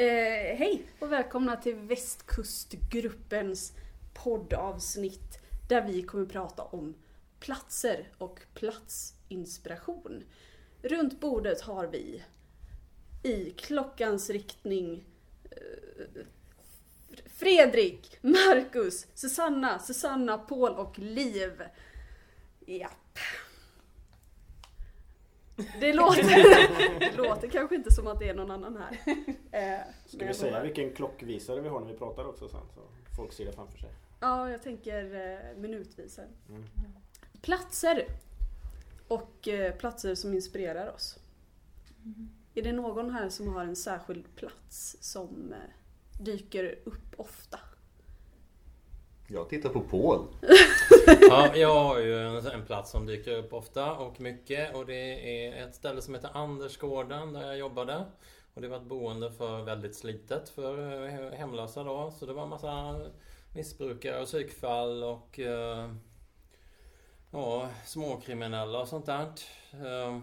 Eh, hej och välkomna till Västkustgruppens poddavsnitt där vi kommer prata om platser och platsinspiration. Runt bordet har vi i klockans riktning eh, Fredrik, Marcus, Susanna, Susanna, Paul och Liv. Japp. Det låter, det låter kanske inte som att det är någon annan här. Eh, Ska vi säga vilken klockvisare vi har när vi pratar också sen? Så folk ser det framför sig. Ja, jag tänker eh, minutvisare. Mm. Platser. Och eh, platser som inspirerar oss. Är det någon här som har en särskild plats som eh, dyker upp ofta? Jag tittar på Paul. Ja, jag har ju en, en plats som dyker upp ofta och mycket och det är ett ställe som heter Andersgården där jag jobbade. Och det var ett boende för väldigt slitet för eh, hemlösa då. Så det var en massa missbrukare och psykfall och eh, ja, småkriminella och sånt där. Eh,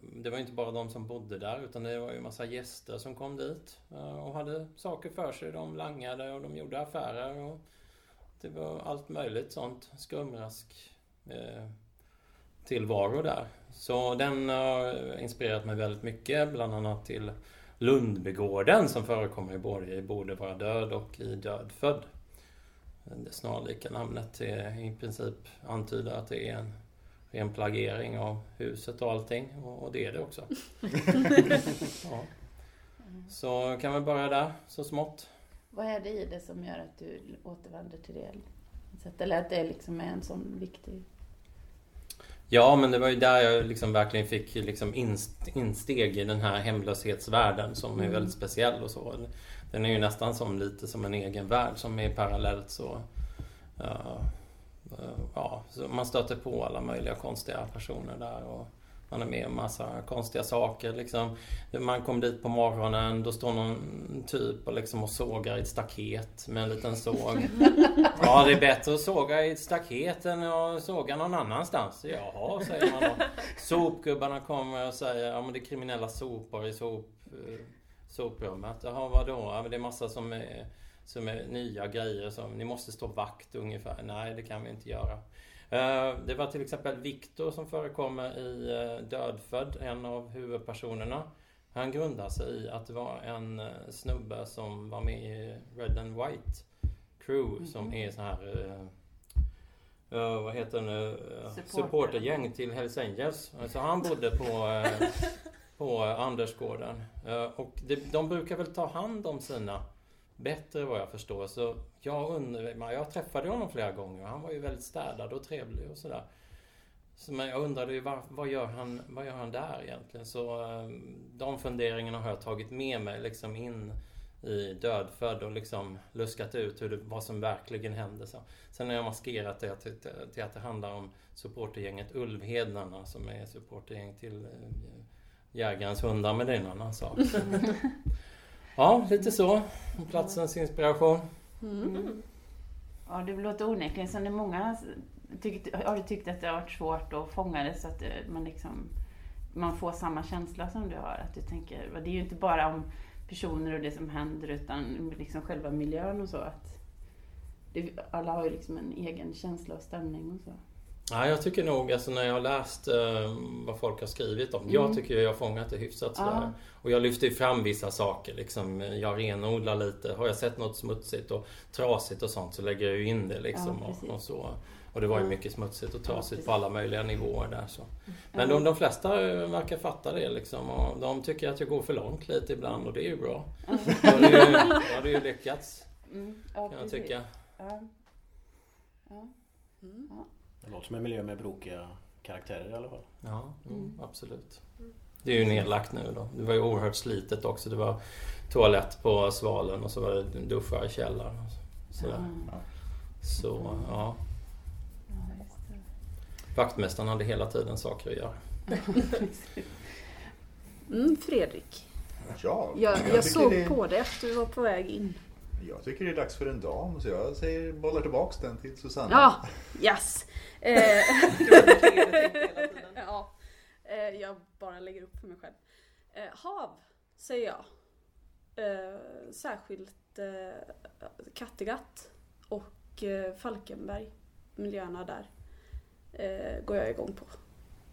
det var inte bara de som bodde där utan det var ju massa gäster som kom dit och hade saker för sig. De langade och de gjorde affärer. Och det var allt möjligt sånt skumrask eh, tillvaro där. Så den har inspirerat mig väldigt mycket, bland annat till Lundbygården som förekommer i både i Borde vara död och i Dödfödd. Det snarlika namnet är i princip antyder att det är en ren plagering av huset och allting och, och det är det också. ja. Så kan vi börja där, så smått. Vad är det i det som gör att du återvänder till det? Eller att det liksom är en sån viktig... Ja, men det var ju där jag liksom verkligen fick liksom inst- insteg i den här hemlöshetsvärlden som är Mm. väldigt speciell och så. Den är ju nästan som lite som en egen värld som är parallellt så... ja, eh, ja, så man stöter på alla möjliga konstiga personer där och man är med om massa konstiga saker liksom. Man kom dit på morgonen, då står någon typ och, liksom och sågar i ett staket med en liten såg. Ja, det är bättre att såga i ett staket än att såga någon annanstans. Jaha, säger man då. Sopgubbarna kommer och säger ja men det är kriminella sopor i sop, eh, soprummet. Jaha, vadå? Ja, men det är massa som är, som är nya grejer som ni måste stå vakt ungefär. Nej, det kan vi inte göra. Eh, Det var till exempel Viktor som förekommer i eh, Dödfödd, en av huvudpersonerna. Han grundar sig i att det var en eh, snubbe som var med i Red and White Crew som Mhm. är så här eh, vad heter det nu? Supporter. Supportergäng till Hells Angels. Så han bodde på, på Andersgården. Eh, och det, de brukar väl ta hand om sina bättre vad jag förstår. Så jag undrar, jag träffade honom flera gånger och han var ju väldigt städad och trevlig och sådär. Så men jag undrade ju vad, vad, gör han, vad gör han där egentligen? Så eh, de funderingarna har jag tagit med mig liksom in i Dödfödd och liksom luskat ut hur det, vad som verkligen hände. Så. Sen har jag maskerat det till, till, att det handlar om supportergänget Ulvhedarna som är supportergäng till eh, Jägarens hundar, men det är en annan sak. Ja, lite så. Platsens inspiration. Mm. Ja, det låter onekligen som det är många tyckt, har du tyckt att det har varit svårt att fånga det så att eh, man liksom man får samma känsla som du har. Att du tänker, det är ju inte bara om personer och det som händer utan liksom själva miljön och så. Att det, alla har ju liksom en egen känsla och stämning och så. Ja, jag tycker nog, alltså när jag har läst eh, vad folk har skrivit om. Mm. Jag tycker jag har fångat det hyfsat sådär. Ja. Och jag lyfter ju fram vissa saker liksom. Jag renodlar lite. Har jag sett något smutsigt och trasigt och sånt så lägger jag ju in det liksom. Ja, och, och så. Och det var ju Ja. mycket smutsigt och Ja, trasigt precis. på alla möjliga nivåer där så. Men Ja. de, de flesta eh, verkar fatta det liksom. Och de tycker att jag går för långt lite ibland och det är ju bra. Ja. Då har det ju, lyckats Mm, ja, kan jag tycka. Ja. Ja. Mm. Det låter som en miljö med brokiga karaktärer i alla fall. Ja, mm, Mm. absolut. Det är ju nedlagt nu då. Det var ju oerhört slitet också. Det var toalett på Svalen och så var det duschar i källaren. Sådär. Mm. Så, ja. Ja, just det. Vaktmästaren hade hela tiden saker att göra. Mm, Fredrik, Ja, jag, jag, tycker såg det, på dig att du var på väg in. Jag tycker det är dags för en dam så jag säger bollar tillbaks den till Susanna. Ja, yes! Eh, ja, eh, jag bara lägger upp för mig själv. Eh, hav, säger jag. Eh, särskilt eh, Kattegatt och Falkenberg, miljöerna där, går jag igång på.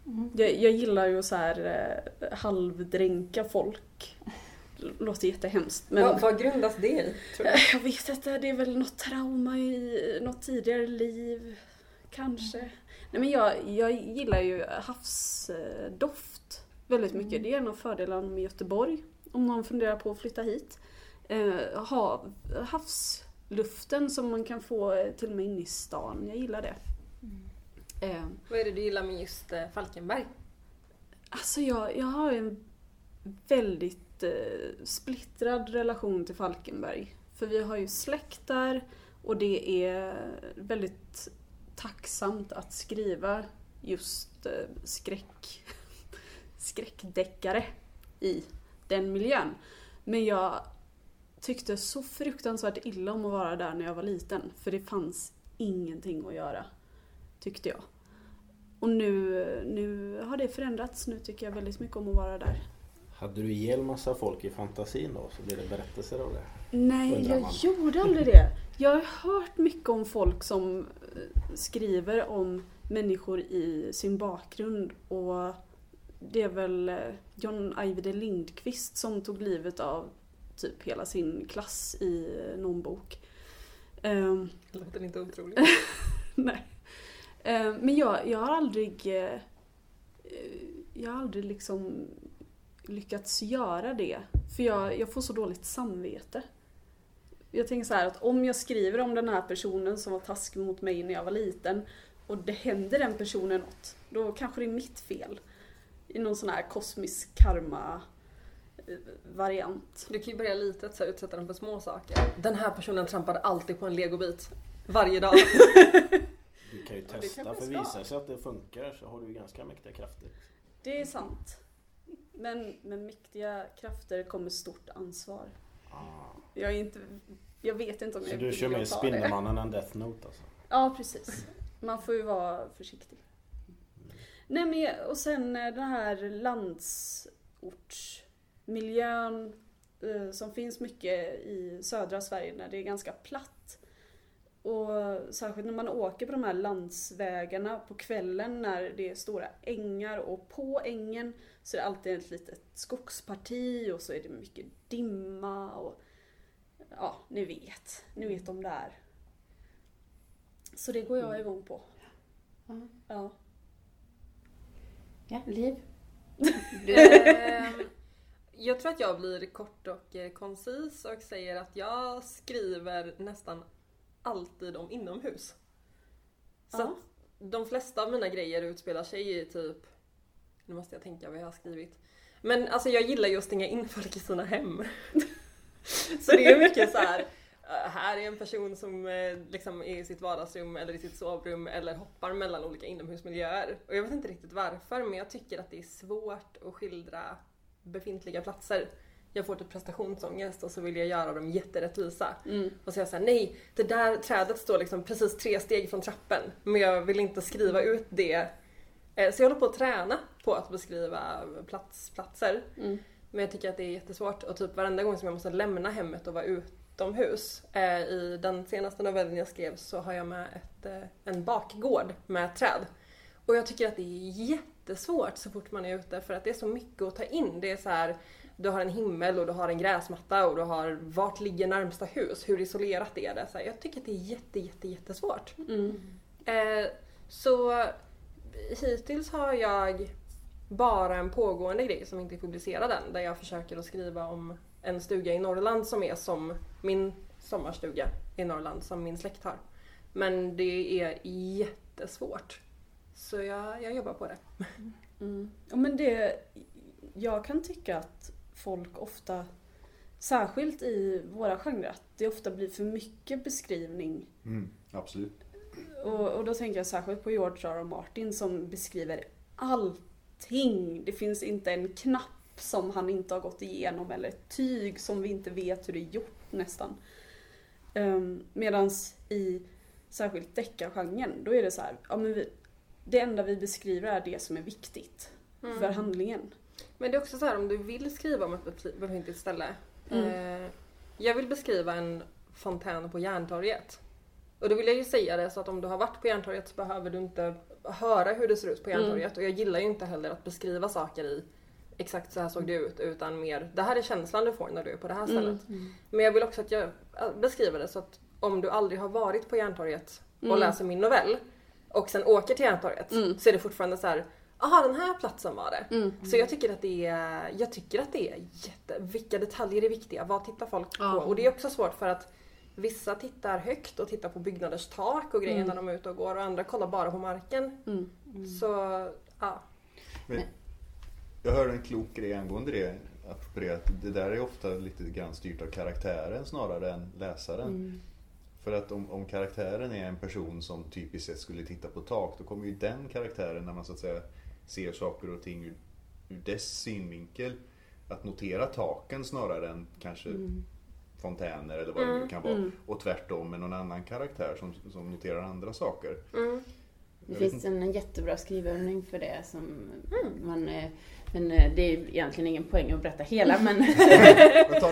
Mm. Jag, jag gillar ju så här eh, halvdränka folk. Låter jättehemskt men Vad, vad grundas det i? Tror du? Eh, jag vet inte, det är väl något trauma i något tidigare liv. Kanske. Nej men jag, jag gillar ju havsdoft väldigt mycket. Det är en av fördelarna med Göteborg. Om någon funderar på att flytta hit. Eh, hav, havsluften som man kan få eh, till och med inne i stan. Jag gillar det. Eh, Vad är det du gillar med just eh, Falkenberg? Alltså jag, jag har en väldigt jättesplittrad eh, splittrad relation till Falkenberg. För vi har ju släkt där och det är väldigt tacksamt att skriva just eh, skräck, skräckdeckare i den miljön. Men jag tyckte så fruktansvärt illa om att vara där när jag var liten. För det fanns ingenting att göra. Tyckte jag. Och nu, nu har det förändrats. Nu tycker jag väldigt mycket om att vara där. Hade du ihjäl massa folk i fantasin då så blir det berättelser av det? Nej, jag man. gjorde aldrig det. Jag har hört mycket om folk som eh, skriver om människor i sin bakgrund och det är väl eh, John Ajvide Lindqvist som tog livet av typ hela sin klass i eh, någon bok. Ehm, Det låter inte otroligt. Nej. Eh, Men jag, jag har aldrig... Jag har aldrig liksom lyckats göra det. För jag, jag får så dåligt samvete. Jag tänker så här att om jag skriver om den här personen som var taskig mot mig när jag var liten och det händer den personen något, då kanske det är mitt fel. I någon sån här kosmisk karma variant. Du kan ju börja litet så här, utsätta dem för små saker. Den här personen trampade alltid på en legobit. Varje dag. Du kan ju testa för visar sig att det funkar så har du ju ganska mäktiga krafter. Det är sant. Men med mäktiga krafter kommer stort ansvar. Ah. Jag, är inte, jag vet inte om Så jag du vill kör mer. Spindelmannen än Death Note alltså? Ja, precis. Man får ju vara försiktig. Nej men och sen eh, den här landsortsmiljön eh, som finns mycket i södra Sverige när det är ganska platt. Och särskilt när man åker på de här landsvägarna på kvällen när det är stora ängar och på ängen så är det alltid ett litet skogsparti och så är det mycket dimma och ja, ni vet. Ni vet om det är. Så det går jag igång på. Ja. Ja. Ja, Liv? Ehm, jag tror att jag blir kort och eh, koncis och säger att jag skriver nästan alltid om inomhus. Så Ja. att de flesta av mina grejer utspelar sig i typ... Nu måste jag tänka vad jag har skrivit. Men alltså jag gillar ju att stänga in folk i sina hem. så det är mycket så här. eh, Här är en person som eh, liksom är i sitt vardagsrum eller i sitt sovrum eller hoppar mellan olika inomhusmiljöer. Och jag vet inte riktigt varför men jag tycker att det är svårt att skildra befintliga platser. Jag får typ prestationsångest och så vill jag göra dem jätterättvisa. Mm. Och säga såhär, nej det där trädet står liksom precis tre steg från trappen. Men jag vill inte skriva ut det. Eh, Så jag håller på att träna på att beskriva plats, platser. Mm. Men jag tycker att det är jättesvårt och typ varenda gång som jag måste lämna hemmet och vara utomhus. Eh, I den senaste novellen jag skrev så har jag med ett, eh, en bakgård med träd. Och jag tycker att det är jättesvårt så fort man är ute för att det är så mycket att ta in. Det är så här, du har en himmel och du har en gräsmatta och du har vart ligger närmsta hus? Hur isolerat är det? Så här, jag tycker att det är jätte, jätte, jättesvårt. Mm. Eh, så hittills har jag bara en pågående grej som inte är publicerad än. Där jag försöker att skriva om en stuga i Norrland som är som min sommarstuga i Norrland som min släkt har. Men det är jättesvårt. Så jag, jag jobbar på det. Mm. Ja, men det, jag kan tycka att folk ofta, särskilt i våra genrer, att det ofta blir för mycket beskrivning. Mm, absolut. Och, och då tänker jag särskilt på George R. R. Martin som beskriver allting. Det finns inte en knapp som han inte har gått igenom eller ett tyg som vi inte vet hur det är gjort nästan. Um, medans i särskilt deckargenren, då är det så här, ja men vi, det enda vi beskriver är det som är viktigt Mm. för handlingen. Men det är också så här om du vill skriva om ett befintligt ställe. Mm. Eh, jag vill beskriva en fontän på Järntorget. Och då vill jag ju säga det så att om du har varit på Järntorget så behöver du inte höra hur det ser ut på Järntorget. Och jag gillar ju inte heller att beskriva saker i exakt så här såg det ut utan mer det här är känslan du får när du är på det här stället. Men jag vill också att jag beskriver det så att om du aldrig har varit på Järntorget och Mm. läser min novell och sen åker till Järntorget Mm. så är det fortfarande så här. Aha, den här platsen var det. Mm. Så jag tycker att det är, jag tycker att det är jätte, vilka detaljer är viktiga? Vad tittar folk på? Och det är också svårt för att vissa tittar högt och tittar på byggnaders tak och grejer Mm. när de är ute och går och andra kollar bara på marken. Mm. Så ja. Men jag hörde en klok grej angående det. Apropå det, att det där är ofta lite grann styrt av karaktären snarare än läsaren. Mm. För att om, om karaktären är en person som typiskt sett skulle titta på tak, då kommer ju den karaktären när man så att säga ser saker och ting ur, ur dess synvinkel, att notera taken snarare än kanske Mm. fontäner eller vad det nu Mm, kan vara. mm. Och tvärtom med någon annan karaktär som, som noterar andra saker. Mm. Det Jag finns en jättebra skrivövning för det som man... eh, Men eh, det är egentligen ingen poäng att berätta hela men...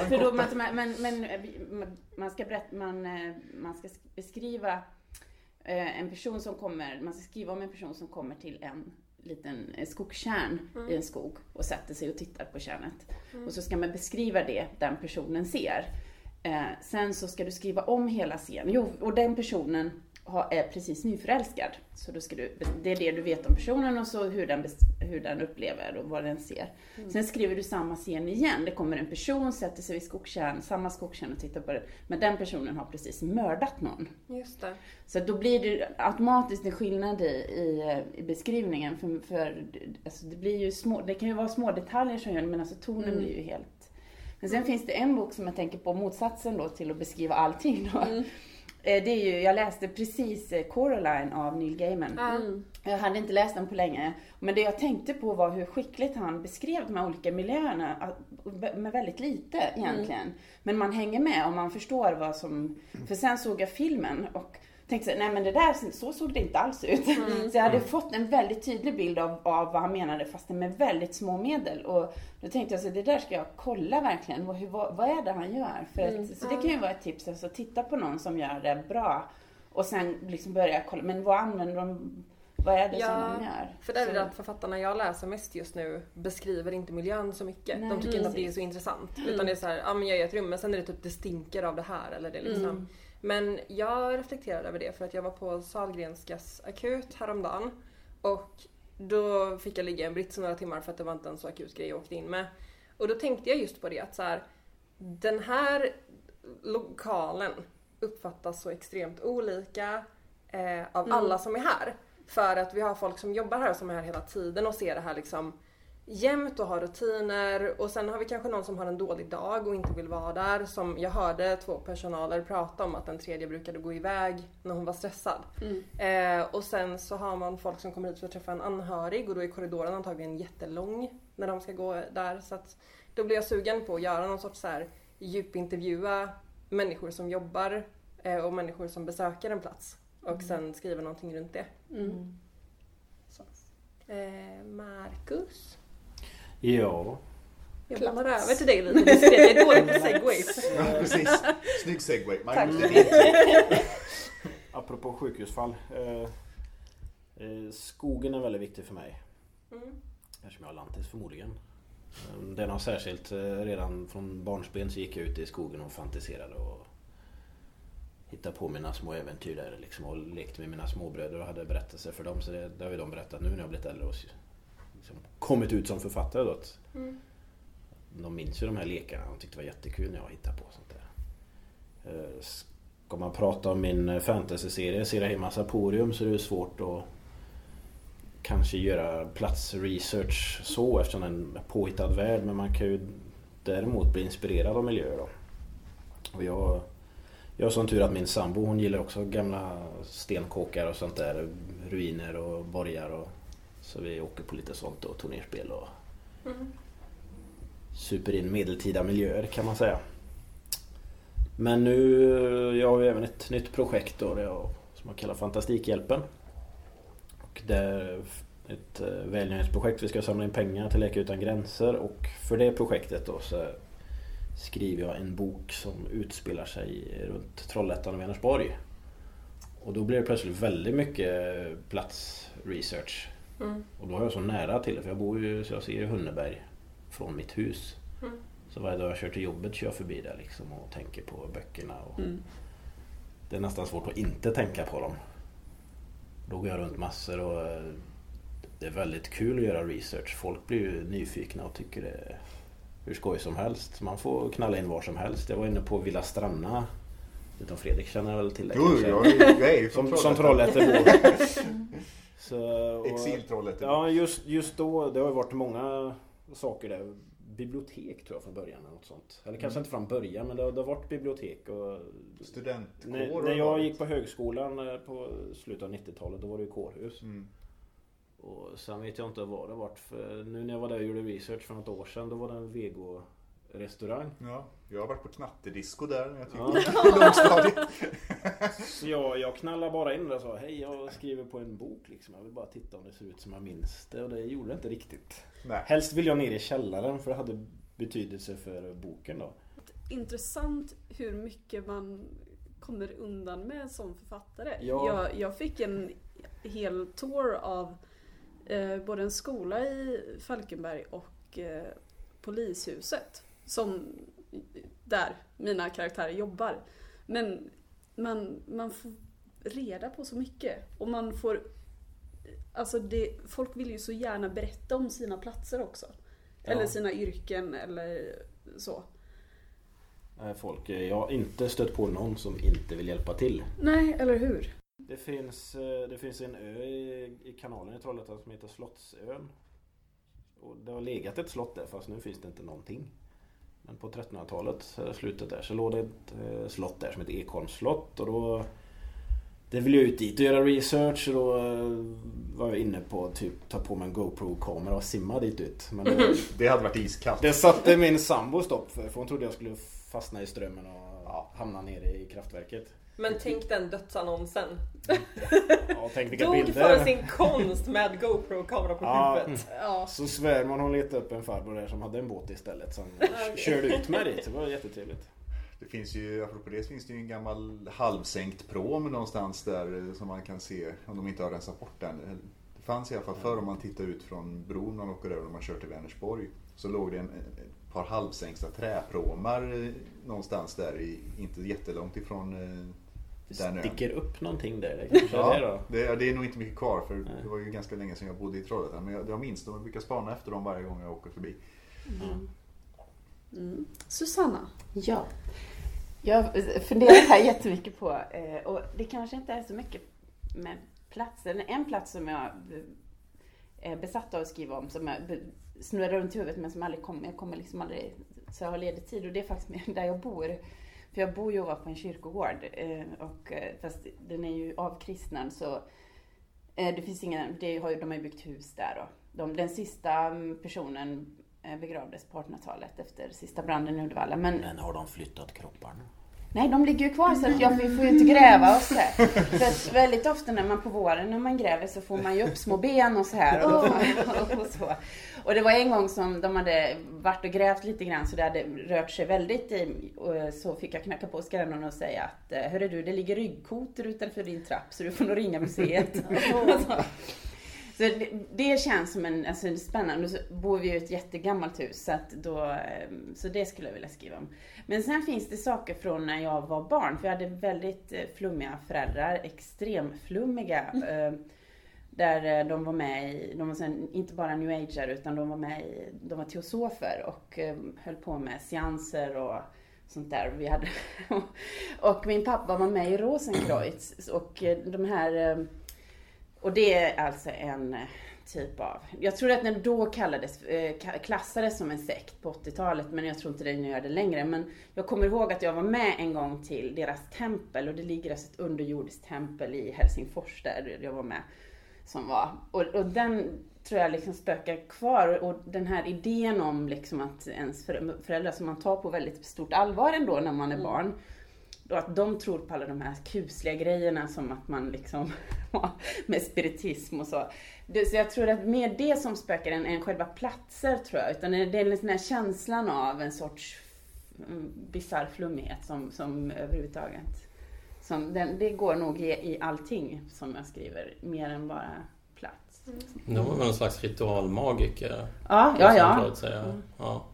För då, man, men, men man- ska berätta, man, man ska beskriva eh, en person som kommer, man ska skriva om en person som kommer till en liten eh, skogskärn Mm. i en skog och sätter sig och tittar på kärnet. Och så ska man beskriva det den personen ser. Eh, sen så ska du skriva om hela scenen. Jo, och den personen är precis nyförälskad. Så då ska du, det är det du vet om personen och så hur den, hur den upplever och vad den ser. Sen skriver du samma scen igen. Det kommer en person, sätter sig vid skogskärn, samma skogskärn och tittar på det. Men den personen har precis mördat någon. Just det. Så då blir det automatiskt en skillnad i, i, i beskrivningen. För, för alltså det, blir ju små, det kan ju vara små detaljer som gör det, men alltså tonen Mm. blir ju helt... Men sen finns det en bok som jag tänker på, motsatsen då till att beskriva allting då. Mm. Eh, Det är ju, jag läste precis eh, Coraline av Neil Gaiman. Mm. Jag hade inte läst den på länge. Men det jag tänkte på var hur skickligt han beskrev de här olika miljöerna med väldigt lite egentligen. Men man hänger med och man förstår vad som... För sen såg jag filmen och tänkte så, nej men det där, så såg det inte alls ut. Så jag hade fått en väldigt tydlig bild av, av vad han menade fast med väldigt små medel. Och då tänkte jag så det där ska jag kolla verkligen. Vad, hur, vad, vad är det han gör? För att, Så det kan ju vara ett tips, alltså titta på någon som gör det bra. Och sen liksom börja kolla, men vad använder de? Vad är det som Ja, de gör? För det är Så- det att författarna jag läser mest just nu beskriver inte miljön så mycket. Nej, de tycker inte att det är så intressant. Utan det är så här, ja men jag är i ett rum men sen är det typ det stinker av det här eller det liksom. Mm. Men jag reflekterade över det för att jag var på Sahlgrenskas akut häromdagen. Och då fick jag ligga i en brits några timmar för att det var inte en så akut grej jag åkte in med. Och då tänkte jag just på det att så här, den här lokalen uppfattas så extremt olika eh, av alla som är här. För att vi har folk som jobbar här som är här hela tiden och ser det här liksom jämt och har rutiner och sen har vi kanske någon som har en dålig dag och inte vill vara där. Som jag hörde två personaler prata om att den tredje brukade gå iväg när hon var stressad. Mm. Eh, och sen så har man folk som kommer hit för att träffa en anhörig och då är korridoren antagligen jättelång när de ska gå där. Så att då blir jag sugen på att göra någon sorts så här djupintervjua människor som jobbar eh, och människor som besöker en plats. Och sen skriva någonting runt det. Mm. Eh, Marcus? Ja, Jag lämnar över till dig lite diskret. Jag är dålig på segways. Ja, precis. Snygg segway. Tack. Magnus, det är din. apropå sjukhusfall. Eh, eh, skogen är väldigt viktig för mig. Mm. Eftersom jag har lantis förmodligen. Eh, Den har särskilt eh, redan från barnsben så gick jag ut i skogen och fantiserade och hittade på mina små äventyr där liksom och lekte med mina småbröder och hade berättelser för dem. Så det, det har ju de berättat nu när jag blivit äldre och liksom kommit ut som författare. Då, att Mm. de minns ju de här lekarna och tyckte det var jättekul när jag hittade på sånt där. Eh, Ska man prata om min fantasyserie Serahi Saporium så är det svårt att kanske göra platsresearch så eftersom det är en påhittad värld men man kan ju däremot bli inspirerad av miljöer då. Och jag, jag har sån tur att min sambo hon gillar också gamla stenkåkar och sånt där. Ruiner och borgar och så vi åker på lite sånt och turnerspel och Mm. super in medeltida miljöer kan man säga. Men nu, jag har ju även ett nytt projekt då jag, som jag kallar Fantastikhjälpen. Och det är ett eh, välgörenhetsprojekt. Vi ska samla in pengar till Läkare Utan Gränser och för det projektet då så skriver jag en bok som utspelar sig runt Trollhättan och Vänersborg. Och då blir det plötsligt väldigt mycket platsresearch. Mm. Och då har jag så nära till det för jag bor ju, så jag ser ju Hunneberg från mitt hus. Mm. Så varje dag jag kör till jobbet kör jag förbi där liksom och tänker på böckerna. Och Mm. Det är nästan svårt att inte tänka på dem. Då går jag runt massor och eh, det är väldigt kul att göra research. Folk blir ju nyfikna och tycker det är hur skoj som helst. Man får knalla in var som helst. Jag var inne på Villa Stranna. Utan Fredrik känner väl till det Jo, kanske? jag är, jag är ju Som, som. Trollhättebo. Så, och- Exil-Trollhättebo. Ja, just, just då. Det har ju varit många saker där. Bibliotek tror jag från början. Eller något sånt. Eller kanske Mm. inte från början men det har, det har varit bibliotek. Och Studentkår när, har när jag gick på högskolan eh, på slutet av 90-talet då var det ju kårhus. Mm. Och sen vet jag inte vad det varit för nu när jag var där och gjorde research för något år sedan då var det en vego-restaurang. Ja, jag har varit på knattedisco där när jag Ja. tyckte i lågstadiet. Så jag, jag knallade bara in och sa hej jag skriver på en bok liksom. Jag vill bara titta om det ser ut som jag minns det och det gjorde det inte riktigt. Nej. Helst vill jag ner i källaren för det hade betydelse för boken då. Intressant hur mycket man kommer undan med som författare. Ja. Jag, jag fick en hel tour av eh, både en skola i Falkenberg och eh, polishuset. Som där mina karaktärer jobbar. Men man, man får reda på så mycket. Och man får... Alltså det, folk vill ju så gärna berätta om sina platser också. Ja. Eller sina yrken eller så. Nej, Folk, eh, jag har inte stött på någon som inte vill hjälpa till. Nej, eller hur? Det finns, eh, det finns en ö i, i kanalen i Trollhättan som heter Slottsön. Och det har legat ett slott där fast nu finns det inte någonting. Men på 1300-talet, eh, slutet där, så låg det ett eh, slott där som heter Ekholms slott. Och då det vill jag ut dit och göra research och då eh, var jag inne på att typ ta på mig en GoPro-kamera och simma dit ut. Men det, Det hade varit iskallt. det satte min sambo stopp för, för hon trodde jag skulle fastna i strömmen och hamna nere i kraftverket. Men tänk den dödsannonsen. Ja, tänk vilka Dog bilder. för sin konst med GoPro-kamera på Ja. huvudet. Ja. Så svärmor hon letade upp en farbror där som hade en båt istället som Okej. körde ut mig dit. Det var jättetrevligt. Det finns ju, apropå det, så finns det ju en gammal halvsänkt prom någonstans där eh, som man kan se om de inte har rensat bort den. Det fanns i alla fall förr om man tittar ut från bron man åker över när man kör till Vänersborg. Så låg det en, ett par halvsänkta träpråmar eh, någonstans där, i, inte jättelångt ifrån eh, Det den ön. sticker upp någonting där. Kanske är det Ja, då. det, det är nog inte mycket kvar för Nej. det var ju ganska länge sedan jag bodde i Trollhättan. Men jag, jag minns dem och brukar spana efter dem varje gång jag åker förbi. Mm. Susanna. Ja. Jag har funderat här jättemycket på, eh, och det kanske inte är så mycket med platser. En plats som jag är besatt av att skriva om, som jag snurrar runt i huvudet men som aldrig kommer, jag kommer liksom aldrig, så jag har ledig tid och det är faktiskt där jag bor. För jag bor ju ovanför en kyrkogård, eh, och, eh, fast den är ju avkristnad så eh, det finns ingen, det har de har ju byggt hus där och de, den sista mm, personen begravdes på 1800-talet efter sista branden i Uddevalla. Men Men har de flyttat kropparna? Nej, de ligger ju kvar så att jag, vi får ju inte gräva och så här. För att väldigt ofta när man på våren när man gräver så får man ju upp små ben och så här. Och, och, och så. och det var en gång som de hade varit och grävt lite grann så det hade rört sig väldigt i, och så fick jag knacka på skrännan och säga att eh, Hörru du, det ligger ryggkotor utanför din trapp så du får nog ringa museet. så det, det känns som en, alltså, en spännande, så bor vi i ett jättegammalt hus så att då, eh, så det skulle jag vilja skriva om. Men sen finns det saker från när jag var barn, för jag hade väldigt eh, flummiga föräldrar, extremflummiga. eh, Där de var med i, de var sen, inte bara new ager utan de var med i, de var teosofer och höll på med seanser och sånt där. Vi hade, och min pappa var med i Rosenkreuz och de här och det är alltså en eh, typ av, jag tror att den då kallades, eh, klassades som en sekt på 80-talet men jag tror inte den gör det längre. Men jag kommer ihåg att jag var med en gång till deras tempel och det ligger alltså ett underjordiskt tempel i Helsingfors där jag var med. Som var, och, och den tror jag liksom spökar kvar och den här idén om liksom att ens för- föräldrar som man tar på väldigt stort allvar ändå när man är barn. Då att de tror på alla de här kusliga grejerna som att man liksom med spiritism och så. Så jag tror att mer det som spökar än, än själva platser tror jag. Utan det är den här känslan av en sorts mm, bisarr flummighet som, som överhuvudtaget. Som den, det går nog i, i allting som jag skriver, mer än bara plats. Det var väl någon slags ritualmagiker. Ja, ja, ja. förut säger. ja.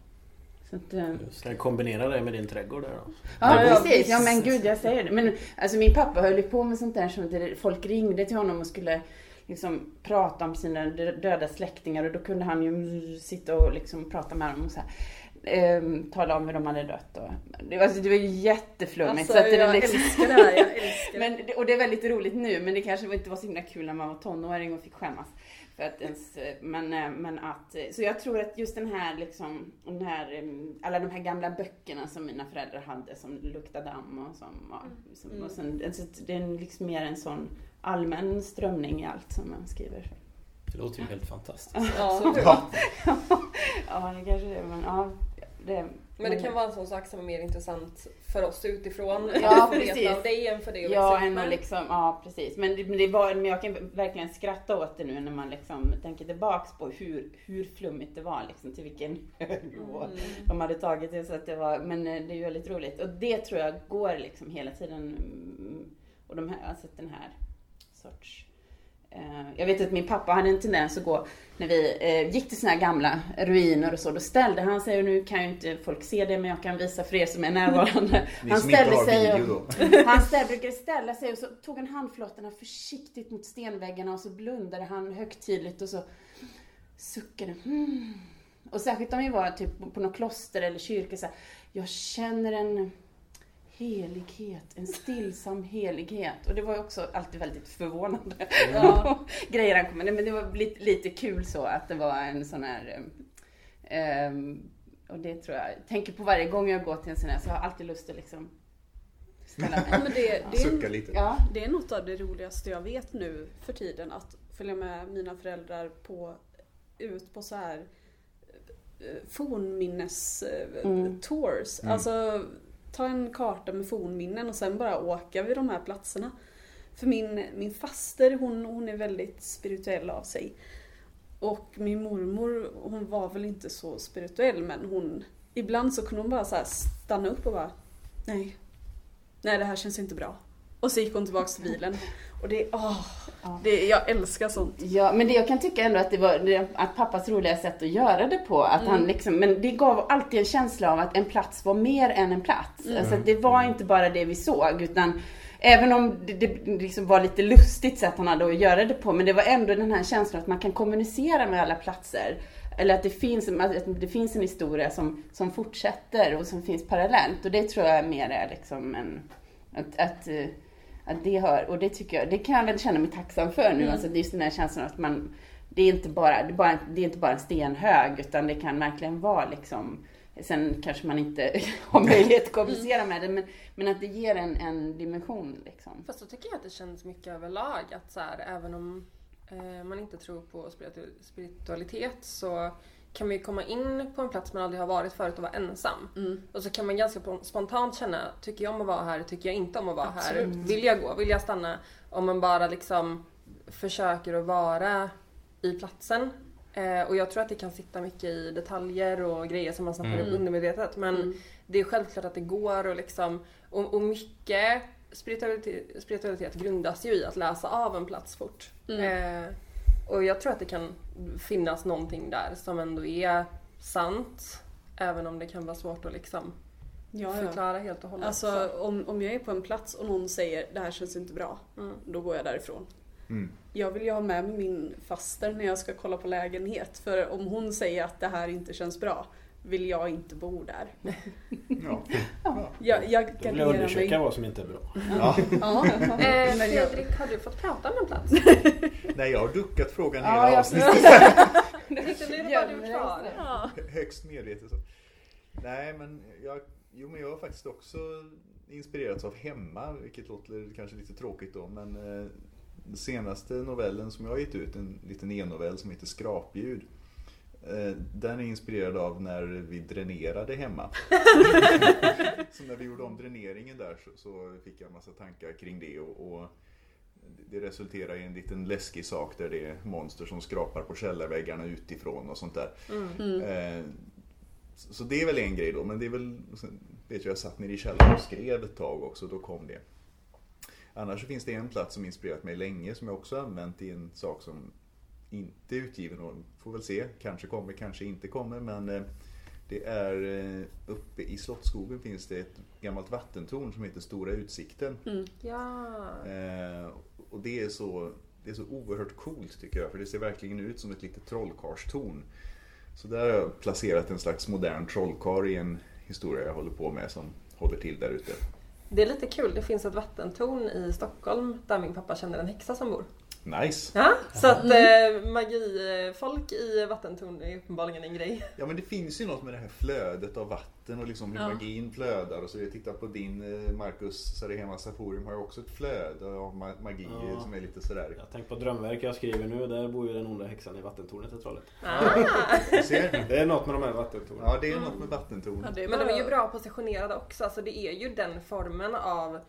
Så att, eh. Ska jag kombinera det med din trädgård där då? Ja, Ja, precis. Ja, men gud, jag säger det. Men alltså min pappa höll ju på med sånt där som folk ringde till honom och skulle liksom prata om sina dö- döda släktingar och då kunde han ju sitta och liksom prata med dem och så här. ehm, tala om hur de hade dött och det var, alltså, det var ju jätteflummigt. Alltså, så att det jag liksom, älskar det här, jag älskar det. men, och det är väldigt roligt nu men det kanske inte var så himla kul när man var tonåring och fick skämmas. För att ens, men, eh, men att, så jag tror att just den här liksom, den här, em, alla de här gamla böckerna som mina föräldrar hade som luktar damm och som Mm. och sen, alltså, det är liksom mer en sån allmän strömning i allt som man skriver. Det låter ju helt fantastiskt. Ja. Ja. ja, det kanske det är, men ja. Det, Men det kan vara en sån sak som är mer intressant för oss utifrån. Ja, precis. av dig än för dig Ja, än att liksom, ja precis. Men det, men det var, men jag kan verkligen skratta åt det nu när man liksom tänker tillbaks på hur, hur flummigt det var liksom, till vilken nivå Mm. de hade tagit det. Så att det var, men eh, det är ju väldigt roligt. Och det tror jag går liksom hela tiden. mm, Och de här, alltså den här sorts jag vet att min pappa hade en tendens att gå, när vi eh, gick till såna här gamla ruiner och så, då ställde han sig, och nu kan ju inte folk se det men jag kan visa för er som är närvarande. Han ställde sig och, han ställ, brukade ställa sig och så tog han handflatorna försiktigt mot stenväggarna och så blundade han högtidligt och så suckade. Hmm. Och särskilt om vi var typ på något kloster eller kyrka så här, jag känner en helighet, en stillsam helighet. Och det var ju också alltid väldigt förvånande Ja. grejer han kom med. Men det var lite, lite kul så att det var en sån här ehm, och det tror jag, jag tänker på varje gång jag går till en sån här så jag har alltid lust att liksom ställa mig. men det, det, Sucka är, lite. Ja, det är något av det roligaste jag vet nu för tiden. Att följa med mina föräldrar på, ut på så här eh, fornminnes eh, Mm. tours. Mm. Alltså ta en karta med fornminnen och sen bara åka vid de här platserna. För min, min faster hon, hon är väldigt spirituell av sig. Och min mormor hon var väl inte så spirituell men hon Ibland så kunde hon bara så här stanna upp och bara Nej. Nej det här känns inte bra. Och så gick hon tillbaks till bilen. Och det, åh, Ja. det, jag älskar sånt. Ja, men det jag kan tycka ändå att det var det, att pappas roliga sätt att göra det på. Att han Mm. liksom, men det gav alltid en känsla av att en plats var mer än en plats. Mm. Alltså det var inte bara det vi såg utan Även om det, det liksom var lite lustigt sätt han hade att göra det på, men det var ändå den här känslan att man kan kommunicera med alla platser. Eller att det finns, att det finns en historia som, som fortsätter och som finns parallellt. Och det tror jag mer är liksom en... Att, att, eh, att det hör, och det tycker jag, det kan jag väl känna mig tacksam för nu. Mm. Alltså det är just den här känslan att man, det är inte bara, det är bara, det är inte bara en stenhög utan det kan verkligen vara liksom Sen kanske man inte har möjlighet att kommunicera med det men, men att det ger en, en dimension liksom. Fast då tycker jag att det känns mycket överlag att så här, även om eh, man inte tror på spiritu- spiritualitet så kan man ju komma in på en plats man aldrig har varit förut och vara ensam. Mm. Och så kan man ganska sp- spontant känna, tycker jag om att vara här, tycker jag inte om att vara här? Absolut. Vill jag gå? Vill jag stanna? Om man bara liksom försöker att vara i platsen. Eh, och jag tror att det kan sitta mycket i detaljer och grejer som man snappar Mm. upp undermedvetet. Men Mm. det är självklart att det går och liksom, och, och mycket spiritualitet, spiritualitet grundas ju i att läsa av en plats fort. Mm. Eh, och jag tror att det kan finnas någonting där som ändå är sant. Även om det kan vara svårt att liksom Ja, ja. förklara helt och hållet. Alltså om, om jag är på en plats och någon säger det här känns inte bra, Mm. då går jag därifrån. Mm. Jag vill ju ha med mig min faster när jag ska kolla på lägenhet. För om hon säger att det här inte känns bra, vill jag inte bo där. Ja. Jag, jag vill jag garderar undersöka mig. vad som inte är bra. Ja. Ja. Eh, Fredrik, har du fått prata om en plats? Nej, jag har duckat frågan Ja, hela jag- avsnittet. Det bara du kvar. Ja. Högst medvetet så. Nej, men jag, jo, men jag har faktiskt också inspirerats av Hemma, vilket låter kanske lite tråkigt då, men eh, den senaste novellen som jag har gett ut, en liten e-novell som heter Skrapljud. Eh, den är inspirerad av när vi dränerade hemma. så när vi gjorde om dräneringen där så, så fick jag en massa tankar kring det och, och det resulterar i en liten läskig sak där det är monster som skrapar på källarväggarna utifrån och sånt där. Mm. Eh, Så så det är väl en grej då, men det är väl, vet jag, jag satt nere i källaren och skrev ett tag också, då kom det. Annars så finns det en plats som inspirerat mig länge som jag också använt i en sak som inte är utgiven och får väl se, kanske kommer, kanske inte kommer, men eh, det är eh, uppe i Slottsskogen finns det ett gammalt vattentorn som heter Stora Utsikten. Ja. Eh, och det är, så, det är så oerhört coolt tycker jag, för det ser verkligen ut som ett litet trollkarlstorn. Så där har jag placerat en slags modern trollkarl i en historia jag håller på med som håller till där ute. Det är lite kul, det finns ett vattentorn i Stockholm där min pappa känner en häxa som bor. Nice! Ja, så att eh, magifolk i vattentorn är uppenbarligen en grej. Ja men det finns ju något med det här flödet av vatten och liksom hur Ja. magin flödar och så. Jag tittar på din eh, Marcus Sarihema Saforium har ju också ett flöde av ma- magi Ja. som är lite sådär. Jag tänker på drömverk jag skriver nu, där bor ju den onda häxan i vattentornet i Trollhättan. Ah. Du ser? Det är något med de här vattentornen. Ja det är något med vattentorn. Ja, Men de är ju bra positionerade också, alltså det är ju den formen av,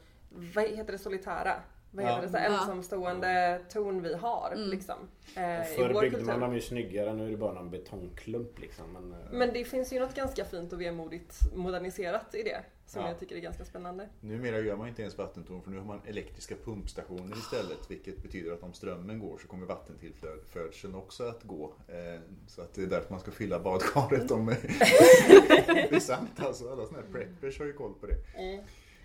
vad heter det, solitära? Vad heter Ja. det, så här, Ja. ensamstående ton vi har Mm. liksom. Eh, Förr byggde man dem ju snyggare, nu är det bara någon betongklump liksom. Men, eh, Men det finns ju något ganska fint och vemodigt moderniserat i det. Som Ja. jag tycker är ganska spännande. Numera gör man inte ens vattentorn för nu har man elektriska pumpstationer istället. Vilket betyder att om strömmen går så kommer vattentillförseln också att gå. Eh, Så att det är därför man ska fylla badkaret om... det är sant alltså, alla sådana här preppers har ju koll på det.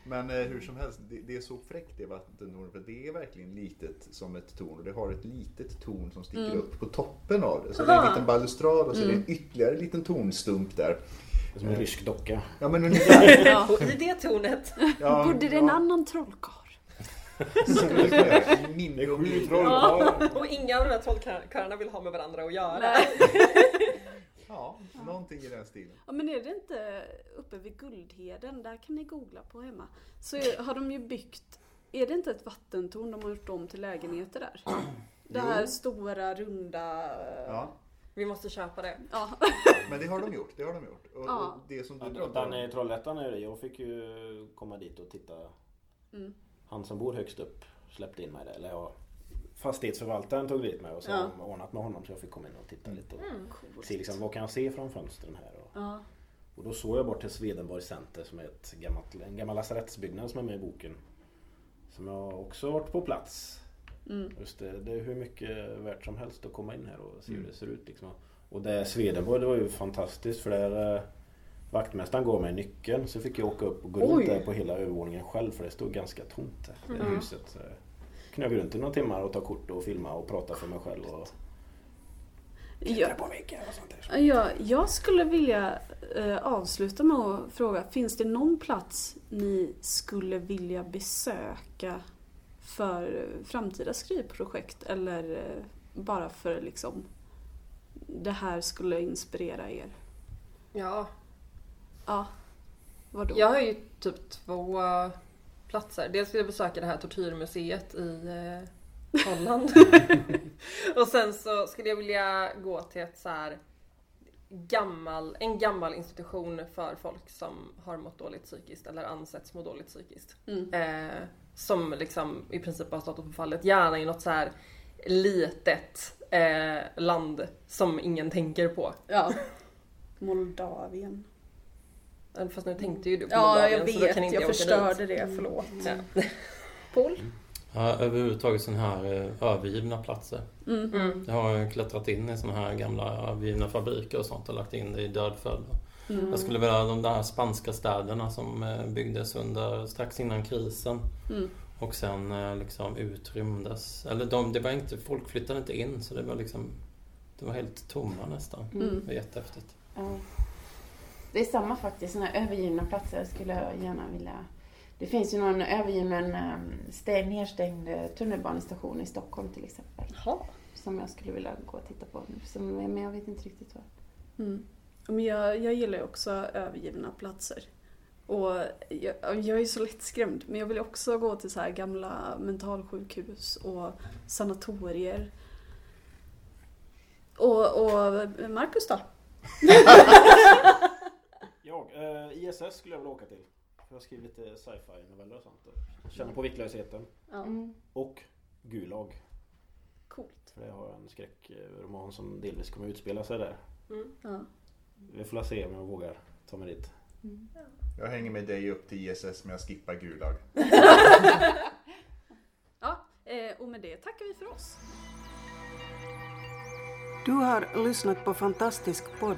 Men eh, hur som helst, det, det är så fräckt det vattentornet för det är verkligen litet som ett torn och det har ett litet torn som sticker upp på toppen av det. Så det är en Aha. liten balustrad och så är det en ytterligare liten tornstump där. som en rysk docka. Ja men ungefär. Ja. I det tornet Ja, Bodde det en annan trollkarl? sju trollkarlar. och inga av de här trollkarlarna vill ha med varandra att göra. Nej. Ja, någonting i den stilen. Ja men är det inte uppe vid Guldheden, där kan ni googla på hemma. Så är- har de ju byggt, är det inte ett vattentorn de har gjort om till lägenheter där? Det här Jo. stora runda... Ja, Vi måste köpa det. Ja. men det har de gjort. Det har de gjort. Och, Ja. och det som du Ja, pratar Den i om. Trollhättan är det. Jag fick ju komma dit och titta. Mm. Han som bor högst upp släppte in mig där. Eller ja, fastighetsförvaltaren tog dit mig och så Ja. ordnat med honom så jag fick komma in och titta lite. Och Coolt. se liksom, vad kan jag se från fönstren här? Och, Ja. och då såg jag bort till Swedenborg Center som är ett gammalt, en gammal lasarettsbyggnad som är med i boken. Som jag också har varit på plats. Mm. Just det, det är hur mycket värt som helst att komma in här och se hur Mm. det ser ut. Liksom. Och det Swedenborg, det var ju fantastiskt för där eh, vaktmästaren gav mig nyckeln så fick jag åka upp och gå Oj. runt där på hela övervåningen själv för det stod ganska tomt där, det Mm. huset. Jag gå runt i några timmar och ta kort och filma och prata för mig själv och Ja. klättra på väggar och sånt där. Ja, jag skulle vilja eh, avsluta med att fråga, finns det någon plats ni skulle vilja besöka för framtida skrivprojekt eller eh, bara för liksom det här skulle inspirera er? Ja, Ja, vadå? jag har ju typ två platser. Dels vill jag besöka det här tortyrmuseet i eh, Holland. och sen så skulle jag vilja gå till ett så här gammal, en gammal institution för folk som har mått dåligt psykiskt eller ansetts må dåligt psykiskt. Mm. Eh, som liksom i princip har stått på fallet. Gärna i något så här litet eh, land som ingen tänker på. Ja. Moldavien. Fast nu tänkte ju du på Ja, jag vet. kan inte Jag åka förstörde dit. det. Förlåt. Ja. Paul? Ja, överhuvudtaget sådana här eh, övergivna platser. Mm. Mm. Jag har klättrat in i sådana här gamla övergivna fabriker och sånt och lagt in det i dödfödd. Mm. Jag skulle vilja de där spanska städerna som eh, byggdes under, strax innan krisen Mm. och sen eh, liksom utrymdes. Eller de, det var inte, folk flyttade inte in så det var liksom Det var helt tomma nästan. Mm. Det var jättehäftigt. Ja. Det är samma faktiskt, sådana övergivna platser skulle jag gärna vilja... Det finns ju någon övergiven stäng, nedstängd eh, tunnelbanestation i Stockholm till exempel. Jaha. Som jag skulle vilja gå och titta på. Som, men jag vet inte riktigt vad. Mm. Men jag, jag gillar ju också övergivna platser. Och jag, jag är så lättskrämd, men jag vill också gå till så här gamla mentalsjukhus och sanatorier. Och, och Marcus då? Jag, eh, ISS skulle jag vilja åka till. Jag har skrivit lite sci-fi noveller och sånt. och Känner på viktlösheten. Ja, Mm. Och Gulag. coolt. För jag har en skräckroman som delvis kommer utspela sig där. Mm. Ja. Vi får se om jag vågar ta mig dit. Jag hänger med dig upp till ISS men jag skippar Gulag. Ja, eh, och med det tackar vi för oss. Du har lyssnat på Fantastisk podd.